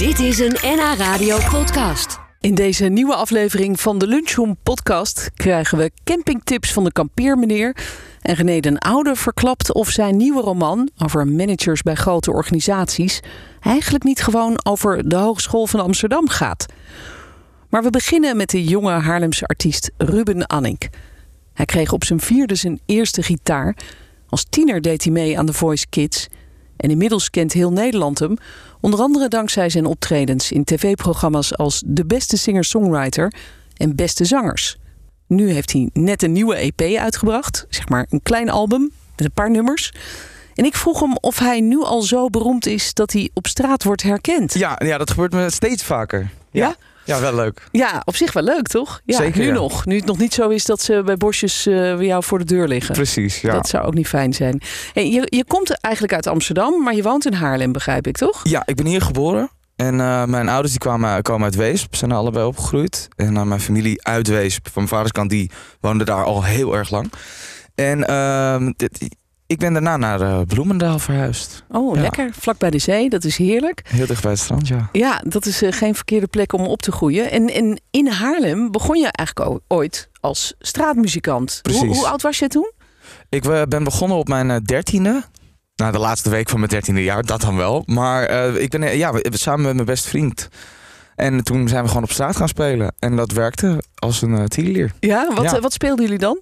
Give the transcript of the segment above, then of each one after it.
Dit is een NH Radio podcast. In deze nieuwe aflevering van de Lunchroom podcast krijgen we campingtips van de kampeermeneer. En René den Oude verklapt of zijn nieuwe roman over managers bij grote organisaties eigenlijk niet gewoon over de Hogeschool van Amsterdam gaat. Maar we beginnen met de jonge Haarlemse artiest Ruben Anink. Hij kreeg op zijn vierde zijn eerste gitaar. Als tiener deed hij mee aan The Voice Kids. En inmiddels kent heel Nederland hem, onder andere dankzij zijn optredens in tv-programma's als De Beste Singer-Songwriter en Beste Zangers. Nu heeft hij net een nieuwe EP uitgebracht, zeg maar een klein album met een paar nummers. En ik vroeg hem of hij nu al zo beroemd is dat hij op straat wordt herkend. Ja, ja dat gebeurt me steeds vaker. Ja? Ja, wel leuk. Ja, op zich wel leuk, toch? Ja, Zeker, nu ja. nog. Nu het nog niet zo is dat ze bij bosjes eh, bij jou voor de deur liggen. Precies, ja. Dat zou ook niet fijn zijn. Hey, je, je komt eigenlijk uit Amsterdam, maar je woont in Haarlem, begrijp ik, toch? Ja, ik ben hier geboren. En eh, mijn ouders die kwamen, komen uit Weesp, zijn allebei opgegroeid. En uh, mijn familie uit Weesp, van mijn vaders kant, die woonde daar al heel erg lang. En ehm, dit- ik ben daarna naar eh, Bloemendaal verhuisd. Oh, Ja. lekker. Vlak bij de zee, dat is heerlijk. Heel dicht bij het strand, ja. Ja, dat is eh, geen verkeerde plek om op te groeien. En, en in Haarlem begon je eigenlijk ooit als straatmuzikant. Hoe, Precies. hoe oud was je toen? Ik eh, ben begonnen op mijn dertiende. Nou, de laatste week van mijn dertiende jaar, dat dan wel. Maar ik ben ja, samen met mijn beste vriend. En toen zijn we gewoon op straat gaan spelen. En dat werkte als een uh, tierenlier. Ja, wat, Ja. wat speelden jullie dan?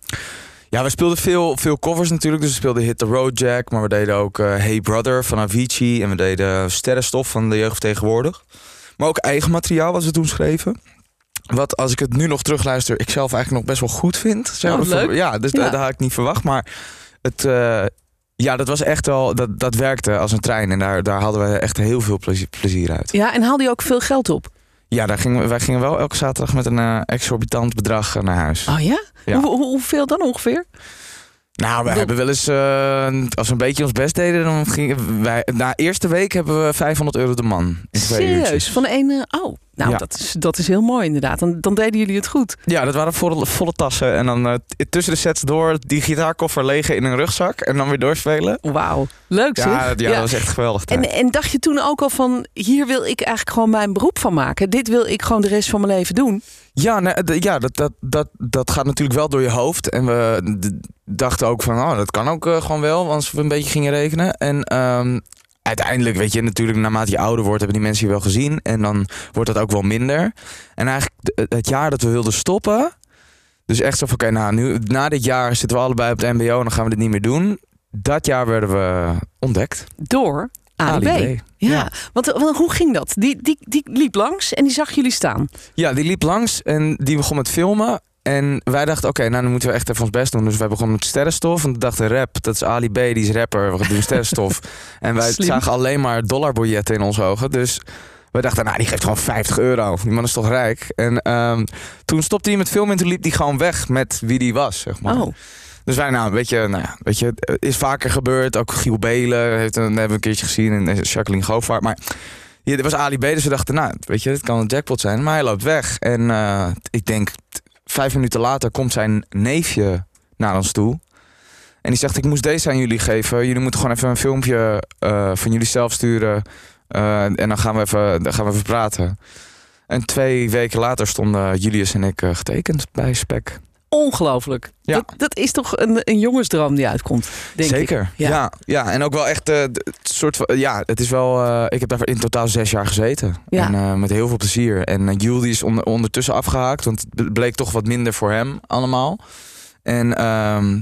Ja, we speelden veel, veel covers natuurlijk. Dus we speelden Hit the Road Jack. Maar we deden ook eh, Hey Brother van Avicii. En we deden Sterrenstof van de jeugd tegenwoordig. Maar ook eigen materiaal wat we toen schreven. Wat als ik het nu nog terugluister, ik zelf eigenlijk nog best wel goed vind. Zeg Oh, maar. leuk. Ja, dus Ja. Dat, dat had ik niet verwacht. Maar het, eh, ja, dat was echt wel, dat, dat werkte als een trein. En daar, daar hadden we echt heel veel plezier uit. Ja, en haalde je ook veel geld op? Ja, daar gingen, we- wij gingen wel elke zaterdag met een eh, exorbitant bedrag eh, naar huis. Oh ja? Ja. Hoe- hoeveel dan ongeveer? Nou, we hebben wel eens, eh, als we een beetje ons best deden, dan gingen wij, na eerste week hebben we 500 euro de man. In twee Serieus? uurtjes. Van de ene... Oh, nou, Ja. dat, is, dat is heel mooi inderdaad. Dan, dan deden jullie het goed. Ja, dat waren volle, volle tassen. En dan eh, tussen de sets door die gitaarkoffer legen in een rugzak en dan weer doorspelen. Wauw. Leuk zeg. Ja, ja, dat was echt geweldig. tijd. En, en dacht je toen ook al van, hier wil ik eigenlijk gewoon mijn beroep van maken. Dit wil ik gewoon de rest van mijn leven doen. Ja, nee, ja dat, dat, dat, dat gaat natuurlijk wel door je hoofd. En we dachten ook van, oh, dat kan ook eh, gewoon wel, als we een beetje gingen rekenen. En ehm, uiteindelijk, weet je, natuurlijk naarmate je ouder wordt, hebben die mensen je wel gezien. En dan wordt dat ook wel minder. En eigenlijk het jaar dat we wilden stoppen, dus echt zo van, oké, nou, nu, na dit jaar zitten we allebei op het mbo en dan gaan we dit niet meer doen. Dat jaar werden we ontdekt. Door Ali, Ali B. B. Ja, Ja. Want, want hoe ging dat? Die, die, die liep langs en die zag jullie staan. Ja, die liep langs en die begon met filmen. En wij dachten, oké, nou dan moeten we echt even ons best doen. Dus wij begonnen met sterrenstof. En we dachten, rap, dat is Ali B, die is rapper. We doen sterrenstof. en wij Slim. zagen alleen maar dollarbiljetten in onze ogen. Dus we dachten, nou die geeft gewoon 50 euro. Die man is toch rijk? En ehm, toen stopte hij met filmen en toen liep hij gewoon weg met wie die was, zeg maar. Oh, Dus wij, nou, weet je, nou ja, weet je, het is vaker gebeurd. Ook Giel Belen heeft een, hebben we een keertje gezien. En Jacqueline Govaert. Maar hier, was Ali B. Dus we dachten, nou, weet je, dit kan een jackpot zijn. Maar hij loopt weg. En eh, ik denk, vijf minuten later komt zijn neefje naar ons toe. En die zegt, ik moest deze aan jullie geven. Jullie moeten gewoon even een filmpje eh, van jullie zelf sturen. Eh, en dan gaan, we even, dan gaan we even praten. En twee weken later stonden Julius en ik getekend bij Spec. Ongelooflijk. Ja. Dat, dat is toch een, een jongensdroom die uitkomt, denk ik. Zeker. Ja. Ja. Ja, en ook wel echt het soort van. Ja, het is wel. eh, ik heb daar in totaal zes jaar gezeten. Ja. En eh, met heel veel plezier. En uh, Jules die is onder, ondertussen afgehaakt, want het bleek toch wat minder voor hem allemaal. En ehm,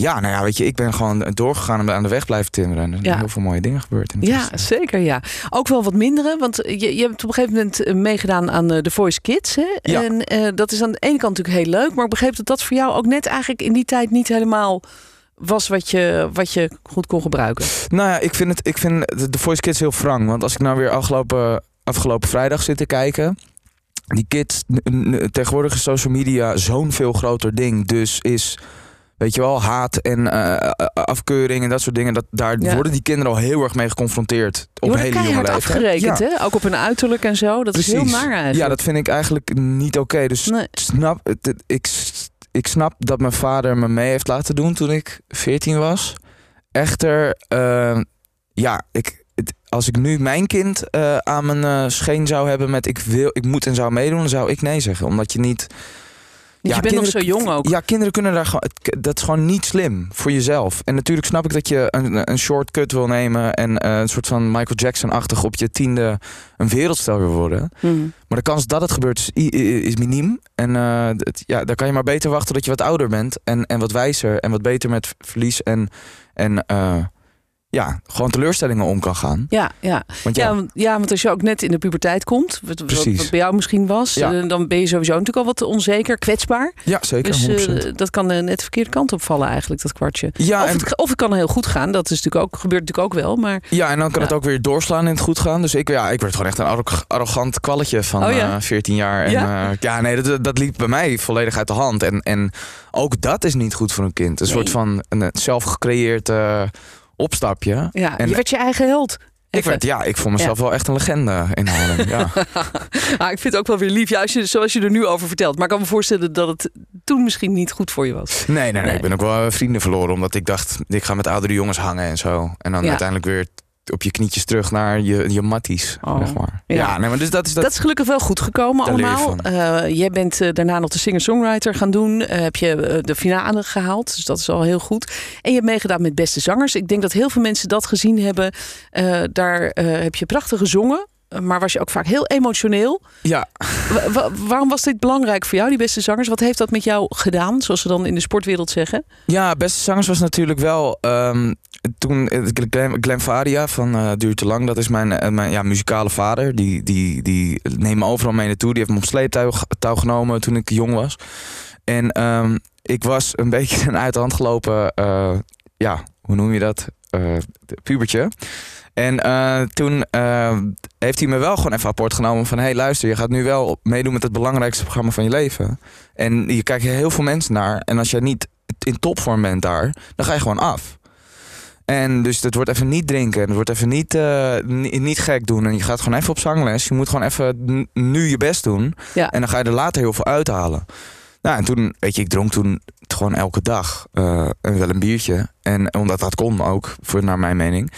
ja, nou ja, weet je, ik ben gewoon doorgegaan en aan de weg blijven timmeren. En er zijn Ja. heel veel mooie dingen gebeurd. In Ja, zeker ja. Ook wel wat mindere, want je, je hebt op een gegeven moment eh, meegedaan aan eh, The Voice Kids. Hè? Ja. En eh, dat is aan de ene kant natuurlijk heel leuk, maar ik begreep dat dat voor jou ook net eigenlijk in die tijd niet helemaal was wat je, wat je goed kon gebruiken. Nou ja, ik vind, het, ik vind de, de Voice Kids heel wrang. Want als ik nou weer afgelopen, afgelopen vrijdag zit te kijken. Die kids, tegenwoordig is social media zo'n veel groter ding. Dus is, weet je wel, haat en eh, afkeuring en dat soort dingen. Dat, daar Ja. worden die kinderen al heel erg mee geconfronteerd. Op hele jonge leeftijd. afgerekend, Ja. hè? Ook op een uiterlijk en zo. Dat is heel naar eigenlijk. Ja, dat vind ik eigenlijk niet oké. Dus Nee. snap, ik, ik snap dat mijn vader me mee heeft laten doen toen ik 14 was. Echter, eh, ja, ik, het- als ik nu mijn kind eh, aan mijn eh, scheen zou hebben met ik wil, ik moet en zou meedoen, dan zou ik nee zeggen. Omdat je niet. Want je bent nog zo jong ook. Ja, kinderen kunnen daar gewoon. Dat is gewoon niet slim voor jezelf. En natuurlijk snap ik dat je een, een shortcut wil nemen en eh, een soort van Michael Jackson-achtig op je tiende een wereldster wil worden. Mhm. Maar de kans dat het gebeurt is, is miniem. En het- ja, dan kan je maar beter wachten tot je wat ouder bent. En, en wat wijzer en wat beter met verlies en, en eh, ja, gewoon teleurstellingen om kan gaan. Ja, ja. Want ja, Ja, want, ja, want als je ook net in de puberteit komt, wat, wat, Precies. wat bij jou misschien was, Ja. eh, dan ben je sowieso natuurlijk al wat onzeker, kwetsbaar. ja zeker. Dus 100%. eh, dat kan eh, net de verkeerde kant opvallen eigenlijk, dat kwartje. ja, of, en, het, of het kan heel goed gaan, dat is natuurlijk ook, gebeurt natuurlijk ook wel. Maar ja, en dan kan Ja. het ook weer doorslaan in het goed gaan. Dus ik, ja, ik werd gewoon echt een arro- arrogant kwalletje van Oh ja? eh, 14 jaar. En, Ja? ja, ja nee, dat, dat liep bij mij volledig uit de hand. En, en ook dat is niet goed voor een kind. Een Nee. soort van een zelf gecreëerd eh, opstapje. ja, En- je werd je eigen held. Ik, werd, ja, ik vond mezelf wel echt een legende in Haarlem. Ja. Ah, ik vind het ook wel weer lief, ja, als je, zoals je er nu over vertelt. Maar ik kan me voorstellen dat het toen misschien niet goed voor je was. Nee, nee, nee, Nee. Ik ben ook wel vrienden verloren. Omdat ik dacht, ik ga met oudere jongens hangen en zo. En dan Ja. uiteindelijk weer op je knietjes terug naar je, je matties, Oh. zeg maar. Ja. Ja, nee, maar dus dat is dat. Dat, is gelukkig wel goed gekomen Daar leer je allemaal. Eh, jij bent eh, daarna nog de singer-songwriter gaan doen. Eh, heb je de finale gehaald, dus dat is al heel goed. En je hebt meegedaan met Beste Zangers. Ik denk dat heel veel mensen dat gezien hebben. Daar heb je prachtig gezongen. Maar was je ook vaak heel emotioneel. ja, Wa- wa- waarom was dit belangrijk voor jou, die beste zangers? Wat heeft dat met jou gedaan, zoals ze dan in de sportwereld zeggen? ja, beste zangers was natuurlijk wel. ehm, toen eh, Glenn Faria van eh Duurt te Lang, dat is mijn, eh, mijn ja, muzikale vader. Die, die, die neemt me overal mee naartoe. Die heeft me op sleeptouw touw genomen toen ik jong was. En ehm, ik was een beetje een uit de hand gelopen, ja, hoe noem je dat? Pubertje. En eh, toen eh, heeft hij me wel gewoon even apart genomen van... hé, hey, luister, je gaat nu wel meedoen met het belangrijkste programma van je leven. En je kijkt heel veel mensen naar. En als jij niet in topvorm bent daar, dan ga je gewoon af. En dus het wordt even niet drinken. Het wordt even niet, ni- niet gek doen. En je gaat gewoon even op zangles. Je moet gewoon even nu je best doen. Ja. En dan ga je er later heel veel uithalen. Nou, en toen, weet je, ik dronk toen gewoon elke dag en wel een biertje. En omdat dat kon ook, voor, naar mijn mening.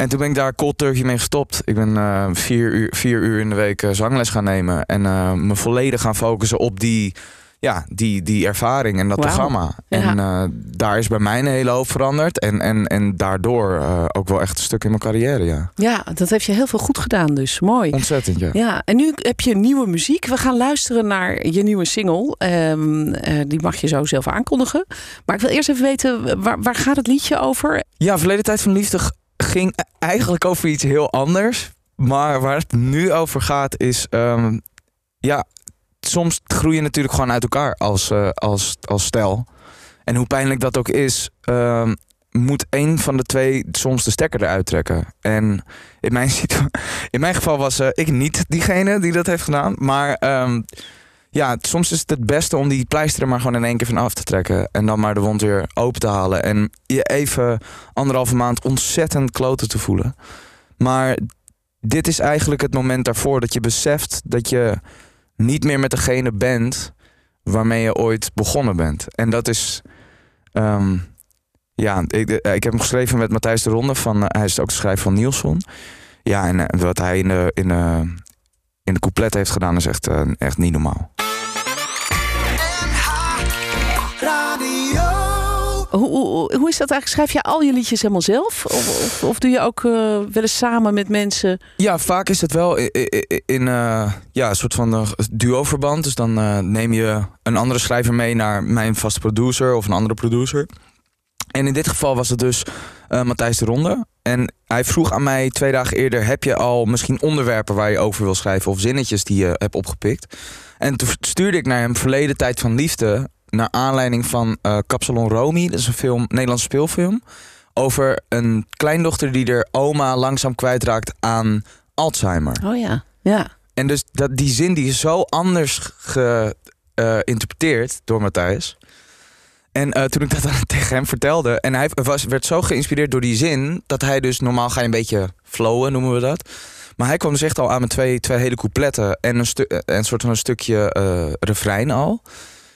En toen ben ik daar cold turkey mee gestopt. Ik ben eh, vier, uur, vier uur in de week eh, zangles gaan nemen. En eh, me volledig gaan focussen op die, ja, die, die ervaring en dat programma. Ja. En daar is bij mij een hele hoop veranderd. En, en, en daardoor ook wel echt een stuk in mijn carrière, ja. Ja, dat heeft je heel veel goed gedaan dus. Mooi. Ontzettend, ja. Ja, en nu heb je nieuwe muziek. We gaan luisteren naar je nieuwe single. Ehm, eh, die mag je zo zelf aankondigen. Maar ik wil eerst even weten, waar, waar gaat het liedje over? Ja, Verleden Tijd van Liefde ging eigenlijk over iets heel anders. Maar waar het nu over gaat is... ehm, ja, soms groei je natuurlijk gewoon uit elkaar als, eh, als, als stel. En hoe pijnlijk dat ook is... ehm, moet één van de twee soms de stekker eruit trekken. En in mijn, in mijn geval was eh, ik niet diegene die dat heeft gedaan. Maar ehm, ja, soms is het het beste om die pleister er maar gewoon in één keer van af te trekken. En dan maar de wond weer open te halen. En je even anderhalve maand ontzettend kloten te voelen. Maar dit is eigenlijk het moment daarvoor dat je beseft dat je niet meer met degene bent waarmee je ooit begonnen bent. En dat is. ehm, ja, ik, eh, ik heb hem geschreven met Matthijs de Ronde. Van, eh, hij is ook de schrijver van Nielsen. Ja, en eh, wat hij in in de, in de couplet heeft gedaan is echt, eh, echt niet normaal. Hoe, hoe, hoe is dat eigenlijk? Schrijf je al je liedjes helemaal zelf? Of, of, of doe je ook eh, wel eens samen met mensen? Ja, vaak is het wel in eh, ja, een soort van duo-verband. Dus dan neem je een andere schrijver mee naar mijn vaste producer of een andere producer. En in dit geval was het dus eh, Matthijs de Ronde. En hij vroeg aan mij twee dagen eerder: heb je al misschien onderwerpen waar je over wil schrijven of zinnetjes die je hebt opgepikt? En toen stuurde ik naar hem Verleden Tijd van Liefde. Naar aanleiding van eh Kapsalon Romy. Dat is een film, Nederlandse speelfilm. Over een kleindochter die er oma langzaam kwijtraakt aan Alzheimer. Oh ja. Ja. En dus dat, die zin die is zo anders geïnterpreteerd door Matthijs. En eh, toen ik dat tegen hem vertelde, en hij was, werd zo geïnspireerd door die zin, dat hij dus normaal ga je een beetje flowen, noemen we dat. Maar hij kwam dus echt al aan met twee, twee hele coupletten en een, stu- eh, en soort van een stukje eh refrein al.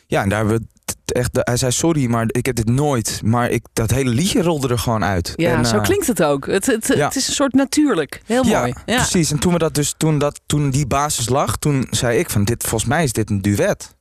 Ja, en daar hebben we echt. Hij zei sorry, maar ik heb dit nooit. Maar ik, dat hele liedje rolde er gewoon uit. Ja, En, zo klinkt het ook. Het, het, ja. het is een soort natuurlijk. Heel ja, mooi. Ja. precies. En toen we dat dus toen dat toen die basis lag, toen zei ik van dit volgens mij is dit een duet.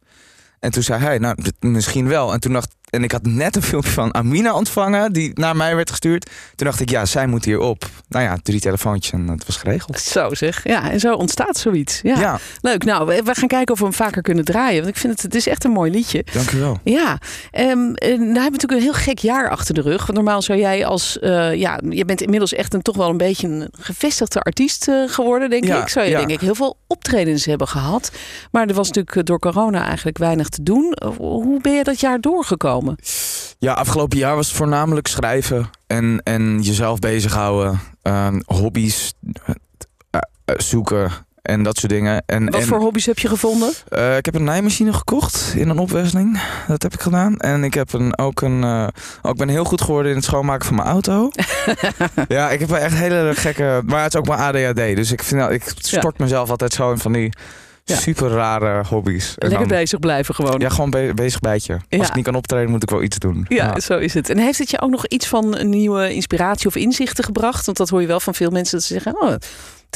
En toen zei hij, nou dit- misschien wel. En toen dacht en ik had net een filmpje van Amina ontvangen die naar mij werd gestuurd. Toen dacht ik, ja, zij moet hier op. Nou ja, drie telefoontjes en het was geregeld. Zo zeg. Ja, en zo ontstaat zoiets. Ja. Ja, Leuk. Nou, we, gaan kijken of we hem vaker kunnen draaien. Want ik vind het, het is echt een mooi liedje. dank u wel. Ja, en nou hebben we natuurlijk een heel gek jaar achter de rug. Want normaal zou jij als, eh, ja, je bent inmiddels echt een toch wel een beetje een gevestigde artiest eh, geworden, denk Ja, ik. Zou je ja. denk ik heel veel optredens hebben gehad. Maar er was natuurlijk door corona eigenlijk weinig te doen. Hoe ben je dat jaar doorgekomen? Ja, afgelopen jaar was het voornamelijk schrijven en, en jezelf bezighouden. Ehm, hobby's eh, eh, zoeken en dat soort dingen. En, Wat en, voor hobby's heb je gevonden? eh, ik heb een naaimachine gekocht in een opwesseling. Dat heb ik gedaan. En ik heb een, ook een. ik ben heel goed geworden in het schoonmaken van mijn auto. ja, ik heb wel echt hele gekke. Maar het is ook mijn ADHD. Dus ik, vind, ik stort mezelf altijd zo in van die Ja. super rare hobby's. En Lekker dan- bezig blijven gewoon. Ja, gewoon be- bezig bijtje. Ja. Als ik niet kan optreden, moet ik wel iets doen. Ja, zo is het. En heeft het je ook nog iets van een nieuwe inspiratie of inzichten gebracht? Want dat hoor je wel van veel mensen dat ze zeggen... Oh,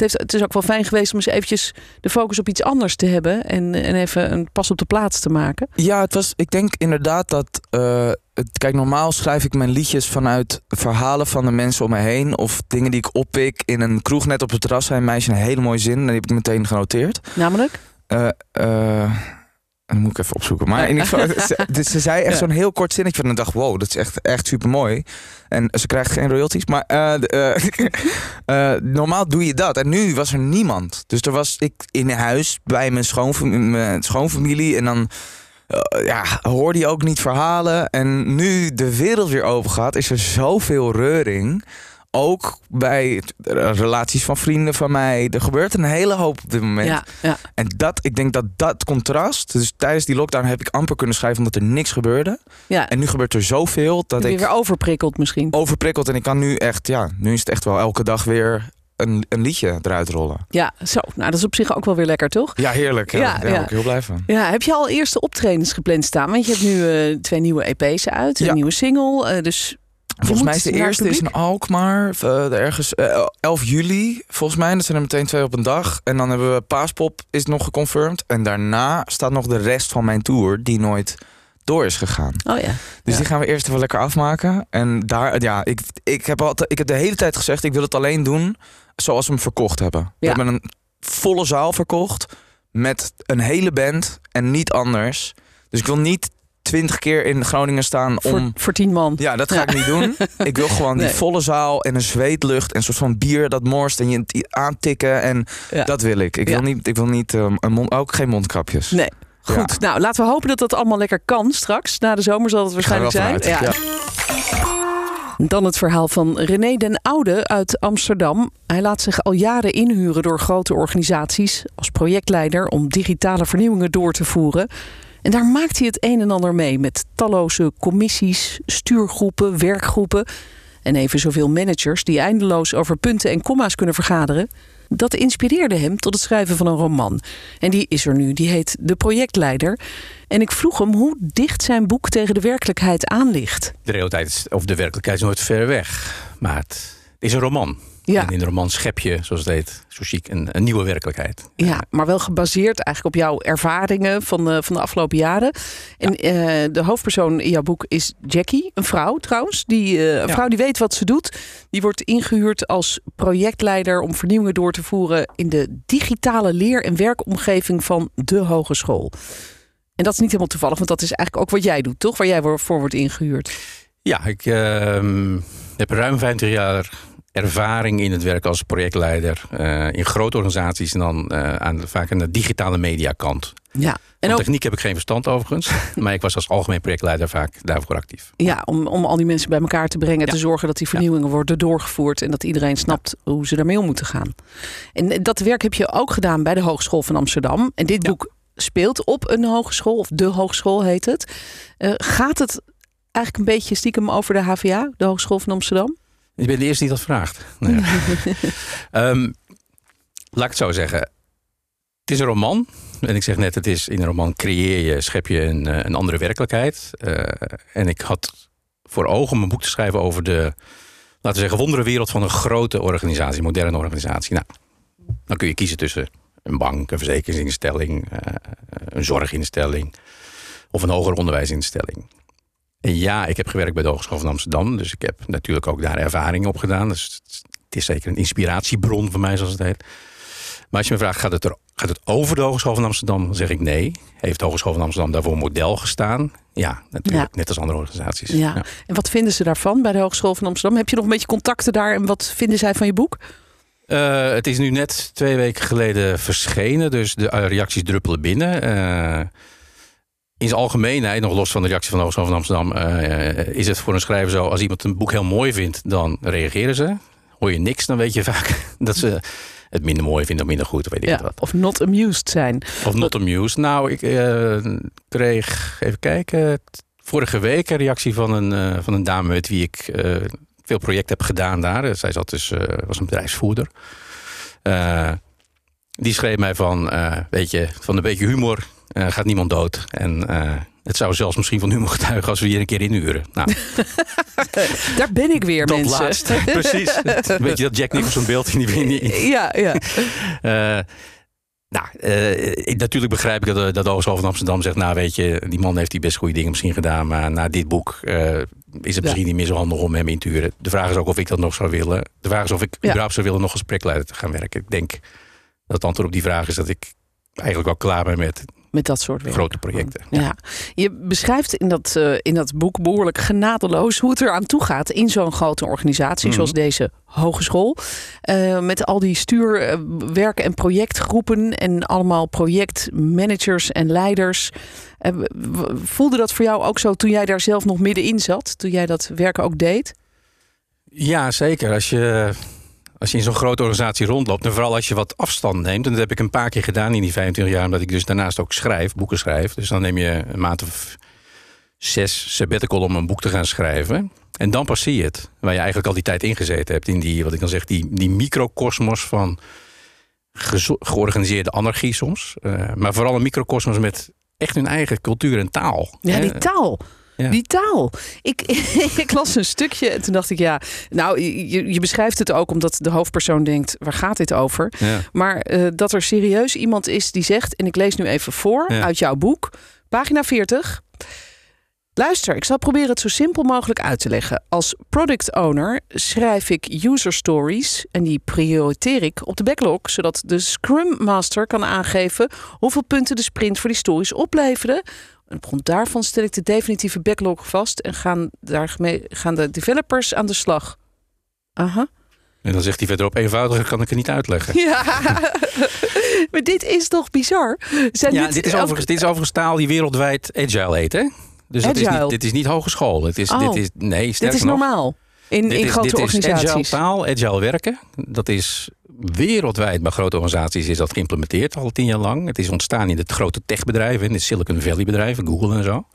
het, heeft, het is ook wel fijn geweest om eens eventjes de focus op iets anders te hebben... en, en even een pas op de plaats te maken. Ja, het was, ik denk inderdaad dat. eh, het, kijk, normaal schrijf ik mijn liedjes vanuit verhalen van de mensen om me heen. Of dingen die ik oppik. In een kroeg net op het terras zei een meisje een hele mooie zin. En die heb ik meteen genoteerd. Namelijk? Eh, dan moet ik even opzoeken. Maar in ieder geval, ze, dus ze zei echt Ja. zo'n heel kort zinnetje. Van ik dacht, wow, dat is echt, echt super mooi. En ze krijgt geen royalties. Maar eh, eh, eh, normaal doe je dat. En nu was er niemand. Dus er was ik in huis bij mijn, schoonfam- mijn schoonfamilie. En dan ja, hoorde je ook niet verhalen. En nu de wereld weer open gaat, is er zoveel reuring. Ook bij relaties van vrienden van mij. Er gebeurt een hele hoop op dit moment. Ja, ja. En dat, ik denk dat dat contrast. Dus tijdens die lockdown heb ik amper kunnen schrijven omdat er niks gebeurde. ja. En nu gebeurt er zoveel dat ik weer overprikkeld misschien. overprikkeld. En ik kan nu echt, ja, nu is het echt wel elke dag weer een, een liedje eruit rollen. Ja, zo. Nou, dat is op zich ook wel weer lekker, toch? Ja, heerlijk. Ja, Ja, daar ben ik heel blij van. Ja, heb je al eerste optredens gepland staan? Want je hebt nu eh, twee nieuwe EP's uit, een nieuwe single. eh, dus Volgens mij is de eerste is in. Alkmaar, eh, ergens eh, 11 juli volgens mij. Dat zijn er meteen twee op een dag. En dan hebben we Paaspop is nog geconfirmed. En daarna staat nog de rest van mijn tour die nooit door is gegaan. Oh ja. Dus Ja. die gaan we eerst even lekker afmaken. En daar, ja, ik, ik, heb altijd, ik heb de hele tijd gezegd, ik wil het alleen doen zoals we hem verkocht hebben. We Ja. hebben een volle zaal verkocht met een hele band en niet anders. Dus ik wil niet twintig keer in Groningen staan Voor, om... voor tien man. Ja, dat ga Ja. ik niet doen. Ik wil gewoon die volle zaal en een zweetlucht en een soort van bier dat morst en je aantikken. En Ja. dat wil ik. Ik wil niet, ik wil niet ehm, een mond, ook geen mondkapjes. Nee. Goed, nou laten we hopen dat dat allemaal lekker kan straks. Na de zomer zal het waarschijnlijk zijn. Ja. Dan het verhaal van René den Oude uit Amsterdam. Hij laat zich al jaren inhuren door grote organisaties als projectleider om digitale vernieuwingen door te voeren. En daar maakt hij het een en ander mee met talloze commissies, stuurgroepen, werkgroepen en even zoveel managers die eindeloos over punten en komma's kunnen vergaderen. Dat inspireerde hem tot het schrijven van een roman. En die is er nu, die heet De Projectleider. En ik vroeg hem hoe dicht zijn boek tegen de werkelijkheid aan ligt. De realiteit of de werkelijkheid is nooit ver weg. Maar het is een roman. Ja. En in de roman schep je, zoals het heet, zo chic, een, een nieuwe werkelijkheid. Ja, maar wel gebaseerd eigenlijk op jouw ervaringen van de, van de afgelopen jaren. En eh, de hoofdpersoon in jouw boek is Jackie, een vrouw trouwens. Die, eh, een Ja. vrouw die weet wat ze doet. Die wordt ingehuurd als projectleider om vernieuwingen door te voeren in de digitale leer- en werkomgeving van de hogeschool. En dat is niet helemaal toevallig, want dat is eigenlijk ook wat jij doet, toch? Waar jij voor voor wordt ingehuurd. Ja, ik ehm, heb ruim 25 jaar ervaring in het werk als projectleider. eh, in grote organisaties en dan eh, aan, vaak aan de digitale mediakant. Ja, en ook techniek heb ik geen verstand overigens. maar ik was als algemeen projectleider vaak daarvoor actief. ja, om, om al die mensen bij elkaar te brengen. Ja. Te zorgen dat die vernieuwingen worden doorgevoerd. En dat iedereen snapt hoe ze daarmee om moeten gaan. En dat werk heb je ook gedaan bij de Hogeschool van Amsterdam. En dit boek speelt op een hogeschool. Of de hogeschool heet het. Eh, gaat het eigenlijk een beetje stiekem over de HVA? De Hogeschool van Amsterdam? Je bent de eerste die dat vraagt. Nou ja. Ehm, laat ik het zo zeggen. Het is een roman. En ik zeg net, het is in een roman creëer je, schep je een, eh, een andere werkelijkheid. Uh, en ik had voor ogen om een boek te schrijven over de, laten we zeggen, wonderenwereld van een grote organisatie, moderne organisatie. Nou, dan kun je kiezen tussen een bank, een verzekeringsinstelling, uh, een zorginstelling of een hoger onderwijsinstelling. Ja, ik heb gewerkt bij de Hogeschool van Amsterdam, dus ik heb natuurlijk ook daar ervaring op gedaan. Dus het is zeker een inspiratiebron voor mij, zoals het heet. Maar als je me vraagt, gaat het, er, gaat het over de Hogeschool van Amsterdam? Dan zeg ik nee. Heeft de Hogeschool van Amsterdam daarvoor een model gestaan? Ja, natuurlijk. Net als andere organisaties. Ja. ja. En wat vinden ze daarvan bij de Hogeschool van Amsterdam? Heb je nog een beetje contacten daar en wat vinden zij van je boek? Uh, het is nu net twee weken geleden verschenen, dus de reacties druppelen binnen. Uh, in zijn algemeenheid, nog los van de reactie van de Hogeschool van Amsterdam, uh, is het voor een schrijver zo: als iemand een boek heel mooi vindt, dan reageren ze. Hoor je niks, dan weet je vaak dat ze het minder mooi vinden of minder goed. Of, weet ik ja, wat. of not amused zijn. Of not amused. Nou, ik uh, kreeg, even kijken, vorige week een reactie van een, uh, van een dame met wie ik veel projecten heb gedaan daar. Zij zat dus, was een bedrijfsvoerder. die schreef mij van, weet je, van een beetje humor gaat niemand dood. En het zou zelfs misschien van humor getuigen als we hier een keer inhuren. Nou, Daar ben ik weer, dat mensen. laatste, precies. Weet je dat Jack Nicholson beeld in die... In ja, ja. Uh, nou, uh, natuurlijk begrijp ik dat, dat de Hogeschool van Amsterdam zegt... nou weet je, die man heeft die best goede dingen misschien gedaan... maar na dit boek uh, is het misschien niet meer zo handig om hem in te huren. De vraag is ook of ik dat nog zou willen. De vraag is of ik ja. überhaupt zou willen nog als projectleider te gaan werken. Ik denk dat het antwoord op die vraag is dat ik eigenlijk wel klaar ben met met dat soort werk. grote projecten. Ja. ja. Je beschrijft in dat, uh, in dat boek behoorlijk genadeloos hoe het er aan toe gaat in zo'n grote organisatie mm. zoals deze hogeschool. Uh, met al die stuurwerken en projectgroepen en allemaal projectmanagers en leiders. Uh, voelde dat voor jou ook zo toen jij daar zelf nog middenin zat? Toen jij dat werken ook deed? Ja, zeker. Als je als je in zo'n grote organisatie rondloopt, en vooral als je wat afstand neemt, en dat heb ik een paar keer gedaan in die 25 jaar, omdat ik dus daarnaast ook schrijf, boeken schrijf. Dus dan neem je een maand of zes sabbatical om een boek te gaan schrijven. En dan pas zie je het, waar je eigenlijk al die tijd ingezeten hebt, in die, wat ik dan zeg, die, die microcosmos van ge georganiseerde anarchie soms. Uh, maar vooral een microcosmos met echt hun eigen cultuur en taal. Ja, die taal. Ja. Die taal. Ik, ik las een stukje en toen dacht ik, ja, nou, je, je beschrijft het ook omdat de hoofdpersoon denkt, waar gaat dit over? Ja. Maar uh, dat er serieus iemand is die zegt, en ik lees nu even voor Ja. uit jouw boek, pagina 40. Luister, ik zal proberen het zo simpel mogelijk uit te leggen. Als product owner schrijf ik user stories en die prioriteer ik op de backlog, zodat de Scrum Master kan aangeven hoeveel punten de sprint voor die stories opleverde. En op grond daarvan stel ik de definitieve backlog vast en gaan, daarmee, gaan de developers aan de slag. Aha. En dan zegt hij verderop, eenvoudiger kan ik het niet uitleggen. Ja, maar dit is toch bizar? Zijn Ja, dit is, overigens, dit is overigens taal die wereldwijd agile heet, hè? Dus dat is Agile? niet, dit is niet hogeschool. Het is, Oh. dit is, nee, Dit is nog, normaal in, in is, grote dit is agile organisaties. taal, agile werken. Dat is wereldwijd bij grote organisaties is dat geïmplementeerd al tien jaar lang. Het is ontstaan in de grote techbedrijven, in de Silicon Valley bedrijven, Google en zo.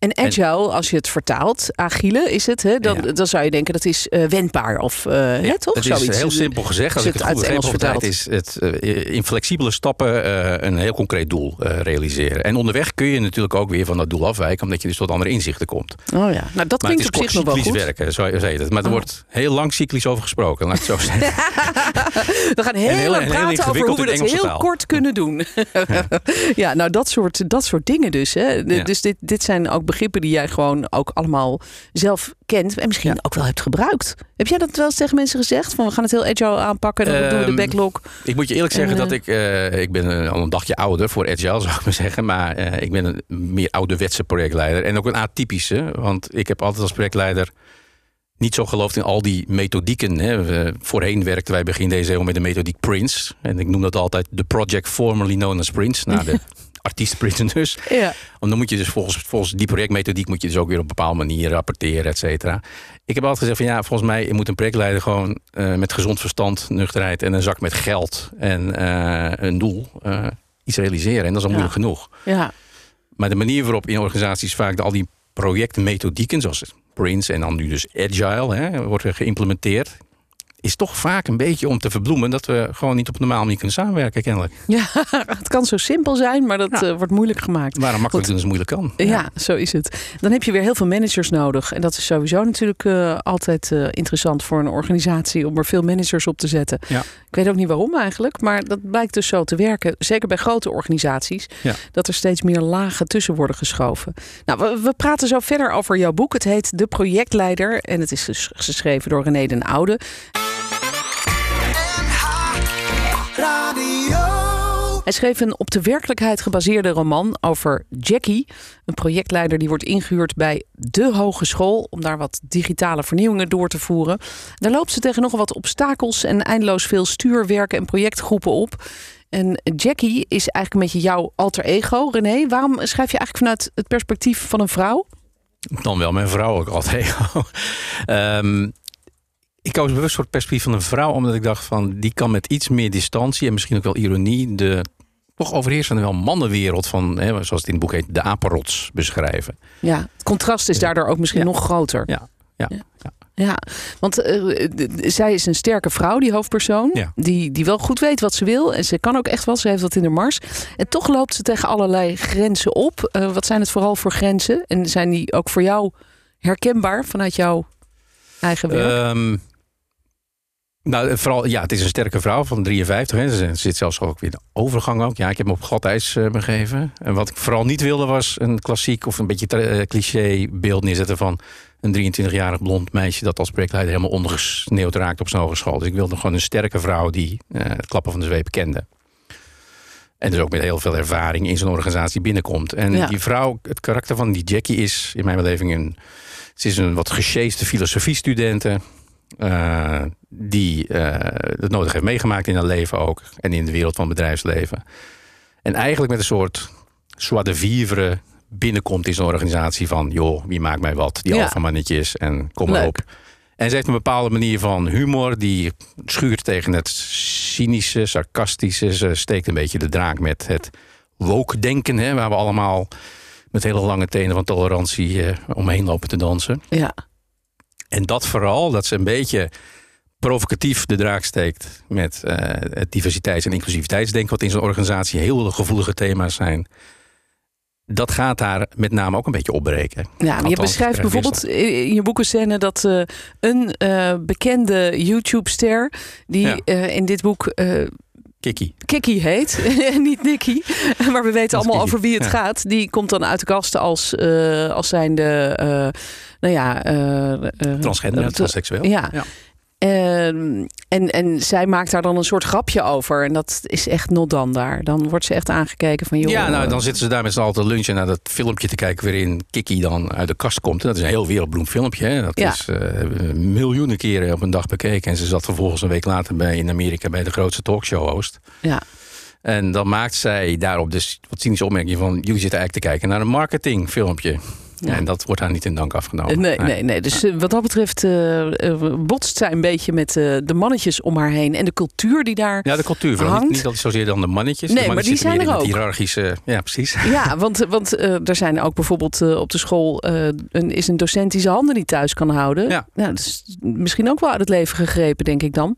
En agile, als je het vertaalt, agile is het, hè, dan, Ja. dan zou je denken dat is eh, wendbaar of eh, hè, toch? Het is Zoiets. heel simpel gezegd. Als Als ik je het het goed heb, Engels is het eh, in flexibele stappen een heel concreet doel realiseren. En onderweg kun je natuurlijk ook weer van dat doel afwijken, omdat je dus tot andere inzichten komt. Oh ja, nou dat Maar klinkt is op zich nog wel goed. werken, zo heet het. Maar er Oh. wordt heel lang cyclisch over gesproken, laat het zo zeggen. We gaan heel lang praten over hoe we dat heel taal. kort kunnen doen. ja, nou dat soort, dat soort dingen dus. Hè. Ja. Dus dit, dit zijn ook begrippen die jij gewoon ook allemaal zelf kent en misschien Ja. ook wel hebt gebruikt. Heb jij dat wel eens tegen mensen gezegd? Van we gaan het heel agile aanpakken, dan doen we de Ehm, backlog. Ik moet je eerlijk En, zeggen eh, dat ik... eh, ik ben eh, al een dagje ouder voor Agile, zou ik maar zeggen. Maar eh, ik ben een meer ouderwetse projectleider. En ook een atypische. Want ik heb altijd als projectleider niet zo geloofd in al die methodieken. Hè. We- voorheen werkten wij begin deze eeuw met de methodiek Prince. En ik noem dat altijd de project formerly known as Prince. Nou, de artiest Prince dus. Ja. Want dan moet je dus volgens, volgens die projectmethodiek moet je dus ook weer op een bepaalde manier rapporteren, et cetera. Ik heb altijd gezegd van ja, volgens mij moet een projectleider gewoon eh, met gezond verstand, nuchterheid en een zak met geld en eh, een doel eh, iets realiseren. En dat is al Ja. moeilijk genoeg. ja. Maar de manier waarop in organisaties vaak de- al die projectmethodieken, zoals Prince en dan nu dus Agile, hè, wordt er geïmplementeerd. Is toch vaak een beetje om te verbloemen dat we gewoon niet op een normaal manier kunnen samenwerken, kennelijk. Ja, het kan zo simpel zijn, maar dat Ja. eh, wordt moeilijk gemaakt. Waarom makkelijk doen als moeilijk kan. Ja. zo is het. Dan heb je weer heel veel managers nodig. En dat is sowieso natuurlijk eh, altijd eh, interessant voor een organisatie om er veel managers op te zetten. Ja. Ik weet ook niet waarom eigenlijk, maar dat blijkt dus zo te werken. Zeker bij grote organisaties, dat er steeds meer lagen tussen worden geschoven. Nou, we, we praten zo verder over jouw boek. Het heet De Projectleider en het is dus geschreven door René den Oude. Hij schreef een op de werkelijkheid gebaseerde roman over Jackie, een projectleider die wordt ingehuurd bij de hogeschool om daar wat digitale vernieuwingen door te voeren. Daar loopt ze tegen nogal wat obstakels en eindeloos veel stuurwerken en projectgroepen op. En Jackie is eigenlijk een beetje jouw alter ego, René. Waarom schrijf je eigenlijk vanuit het perspectief van een vrouw? Dan wel mijn vrouw ook altijd. Ehm ik koos bewust voor het perspectief van een vrouw, omdat ik dacht van die kan met iets meer distantie en misschien ook wel ironie de toch overheersende wel mannenwereld van, hè, zoals het in het boek heet, de apenrots beschrijven. Ja, het contrast is daardoor ook misschien Ja. nog groter. Ja, ja, Ja. ja. Ja, want eh, zij is een sterke vrouw, die hoofdpersoon. Die, die wel goed weet wat ze wil. En ze kan ook echt wel, ze heeft dat in de mars. En toch loopt ze tegen allerlei grenzen op. Eh, wat zijn het vooral voor grenzen? En zijn die ook voor jou herkenbaar vanuit jouw eigen werk? Ehm, nou, vooral, ja, het is een sterke vrouw van 53. Hè. Ze zit zelfs ook weer in de overgang ook. Ja, ik heb me op glad ijs eh, begeven. En wat ik vooral niet wilde was een klassiek of een beetje eh, cliché beeld neerzetten van een 23-jarig blond meisje dat als projectleider helemaal ondergesneeuwd raakt op zijn hogeschool. Dus ik wilde gewoon een sterke vrouw die eh, het klappen van de zweep kende. En dus ook met heel veel ervaring in zo'n organisatie binnenkomt. En Ja. die vrouw, het karakter van die Jackie is in mijn beleving een... Ze is een wat gesjeeste filosofiestudente. Eh, die eh, het nodig heeft meegemaakt in haar leven ook. En in de wereld van het bedrijfsleven. En eigenlijk met een soort joie de vivre binnenkomt in zo'n organisatie van... joh, wie maakt mij wat? Die Ja. alfamannetjes en kom maar op. En ze heeft een bepaalde manier van humor... die schuurt tegen het cynische, sarcastische. Ze steekt een beetje de draak met het woke-denken... Hè, waar we allemaal met hele lange tenen van tolerantie eh, omheen lopen te dansen. ja. En dat vooral, dat ze een beetje provocatief de draak steekt met het diversiteits- en inclusiviteitsdenken, wat in zo'n organisatie heel gevoelige thema's zijn. Dat gaat daar met name ook een beetje opbreken. Ja, je beschrijft bijvoorbeeld in je boekenscène dat eh, een eh, bekende YouTube-ster, die Ja. in dit boek Kiki. Kiki heet, niet Nicky. Maar we weten allemaal Kiki, over wie het ja. gaat. Die komt dan uit de kast als, eh als zijnde, eh nou ja... eh, Transgender, transseksueel. Ja. Ja. Ehm, en, en zij maakt daar dan een soort grapje over. En dat is echt not dan daar. Dan wordt ze echt aangekeken van... Joh, Ja, nou, dan zitten ze daar met z'n allen te lunchen naar dat filmpje te kijken waarin Kiki dan uit de kast komt. En dat is een heel wereldberoemd filmpje. Hè? Dat Ja. is eh, miljoenen keren op een dag bekeken. En ze zat vervolgens een week later bij, in Amerika bij de grootste talkshow-host. Ja. En dan maakt zij daarop dus wat cynische opmerking van... jullie zitten eigenlijk te kijken naar een marketingfilmpje. Ja. En dat wordt haar niet in dank afgenomen. Nee, nee, nee. Dus eh, wat dat betreft eh, eh, botst zij een beetje met de mannetjes om haar heen. En de cultuur die daar... Ja, de cultuur. Niet, Hangt. niet dat zozeer dan de mannetjes. Nee, de maar mannetjes die zitten zijn er ook. hiërarchische... Ja, precies. Ja, want, want eh, er zijn ook bijvoorbeeld op de school een, is een docent die zijn handen niet thuis kan houden. Ja. Nou, dat is misschien ook wel uit het leven gegrepen, denk ik dan.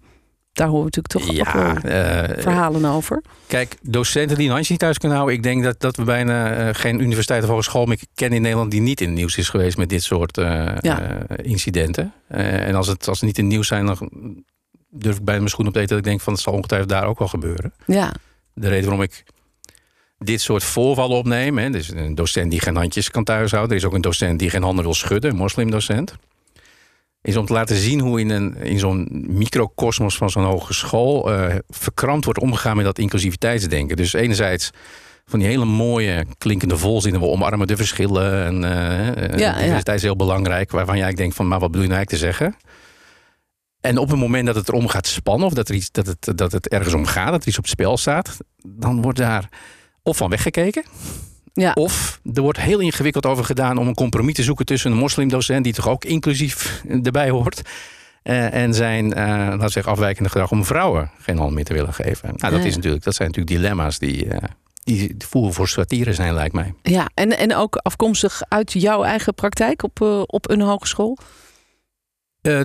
Daar horen we natuurlijk toch ook Ja, wel eh, verhalen over. Kijk, docenten die een handje niet thuis kunnen houden. Ik denk dat, dat we bijna eh, geen universiteit of hogeschool meer kennen in Nederland die niet in het nieuws is geweest met dit soort eh, Ja. incidenten. En als het, als het niet in het nieuws zijn, dan durf ik bijna mijn schoen op te eten dat ik denk van het zal ongetwijfeld daar ook wel gebeuren. Ja, De reden waarom ik dit soort voorvallen opneem. Hè, dus een docent die geen handjes kan thuishouden. Er is ook een docent die geen handen wil schudden, een moslimdocent. Is om te laten zien hoe in, een, in zo'n microcosmos van zo'n hogeschool eh verkrampt wordt omgegaan met dat inclusiviteitsdenken. Dus enerzijds van die hele mooie klinkende volzinnen. We omarmen de verschillen. En eh Ja, diversiteit is heel belangrijk. Waarvan jij denkt van, maar wat bedoel je nou eigenlijk te zeggen? En op het moment dat het erom gaat spannen, of dat, er iets, dat, het, dat het ergens om gaat, dat er iets op het spel staat, dan wordt daar of van weggekeken. Ja. Of er wordt heel ingewikkeld over gedaan om een compromis te zoeken tussen een moslimdocent, die toch ook inclusief erbij hoort, eh, en zijn, we zeggen, afwijkende gedrag om vrouwen geen hand meer te willen geven. Nou, dat, is natuurlijk, dat zijn natuurlijk dilemma's die, eh die voer voor satire zijn, lijkt mij. ja. En, en ook afkomstig uit jouw eigen praktijk op, op een hogeschool.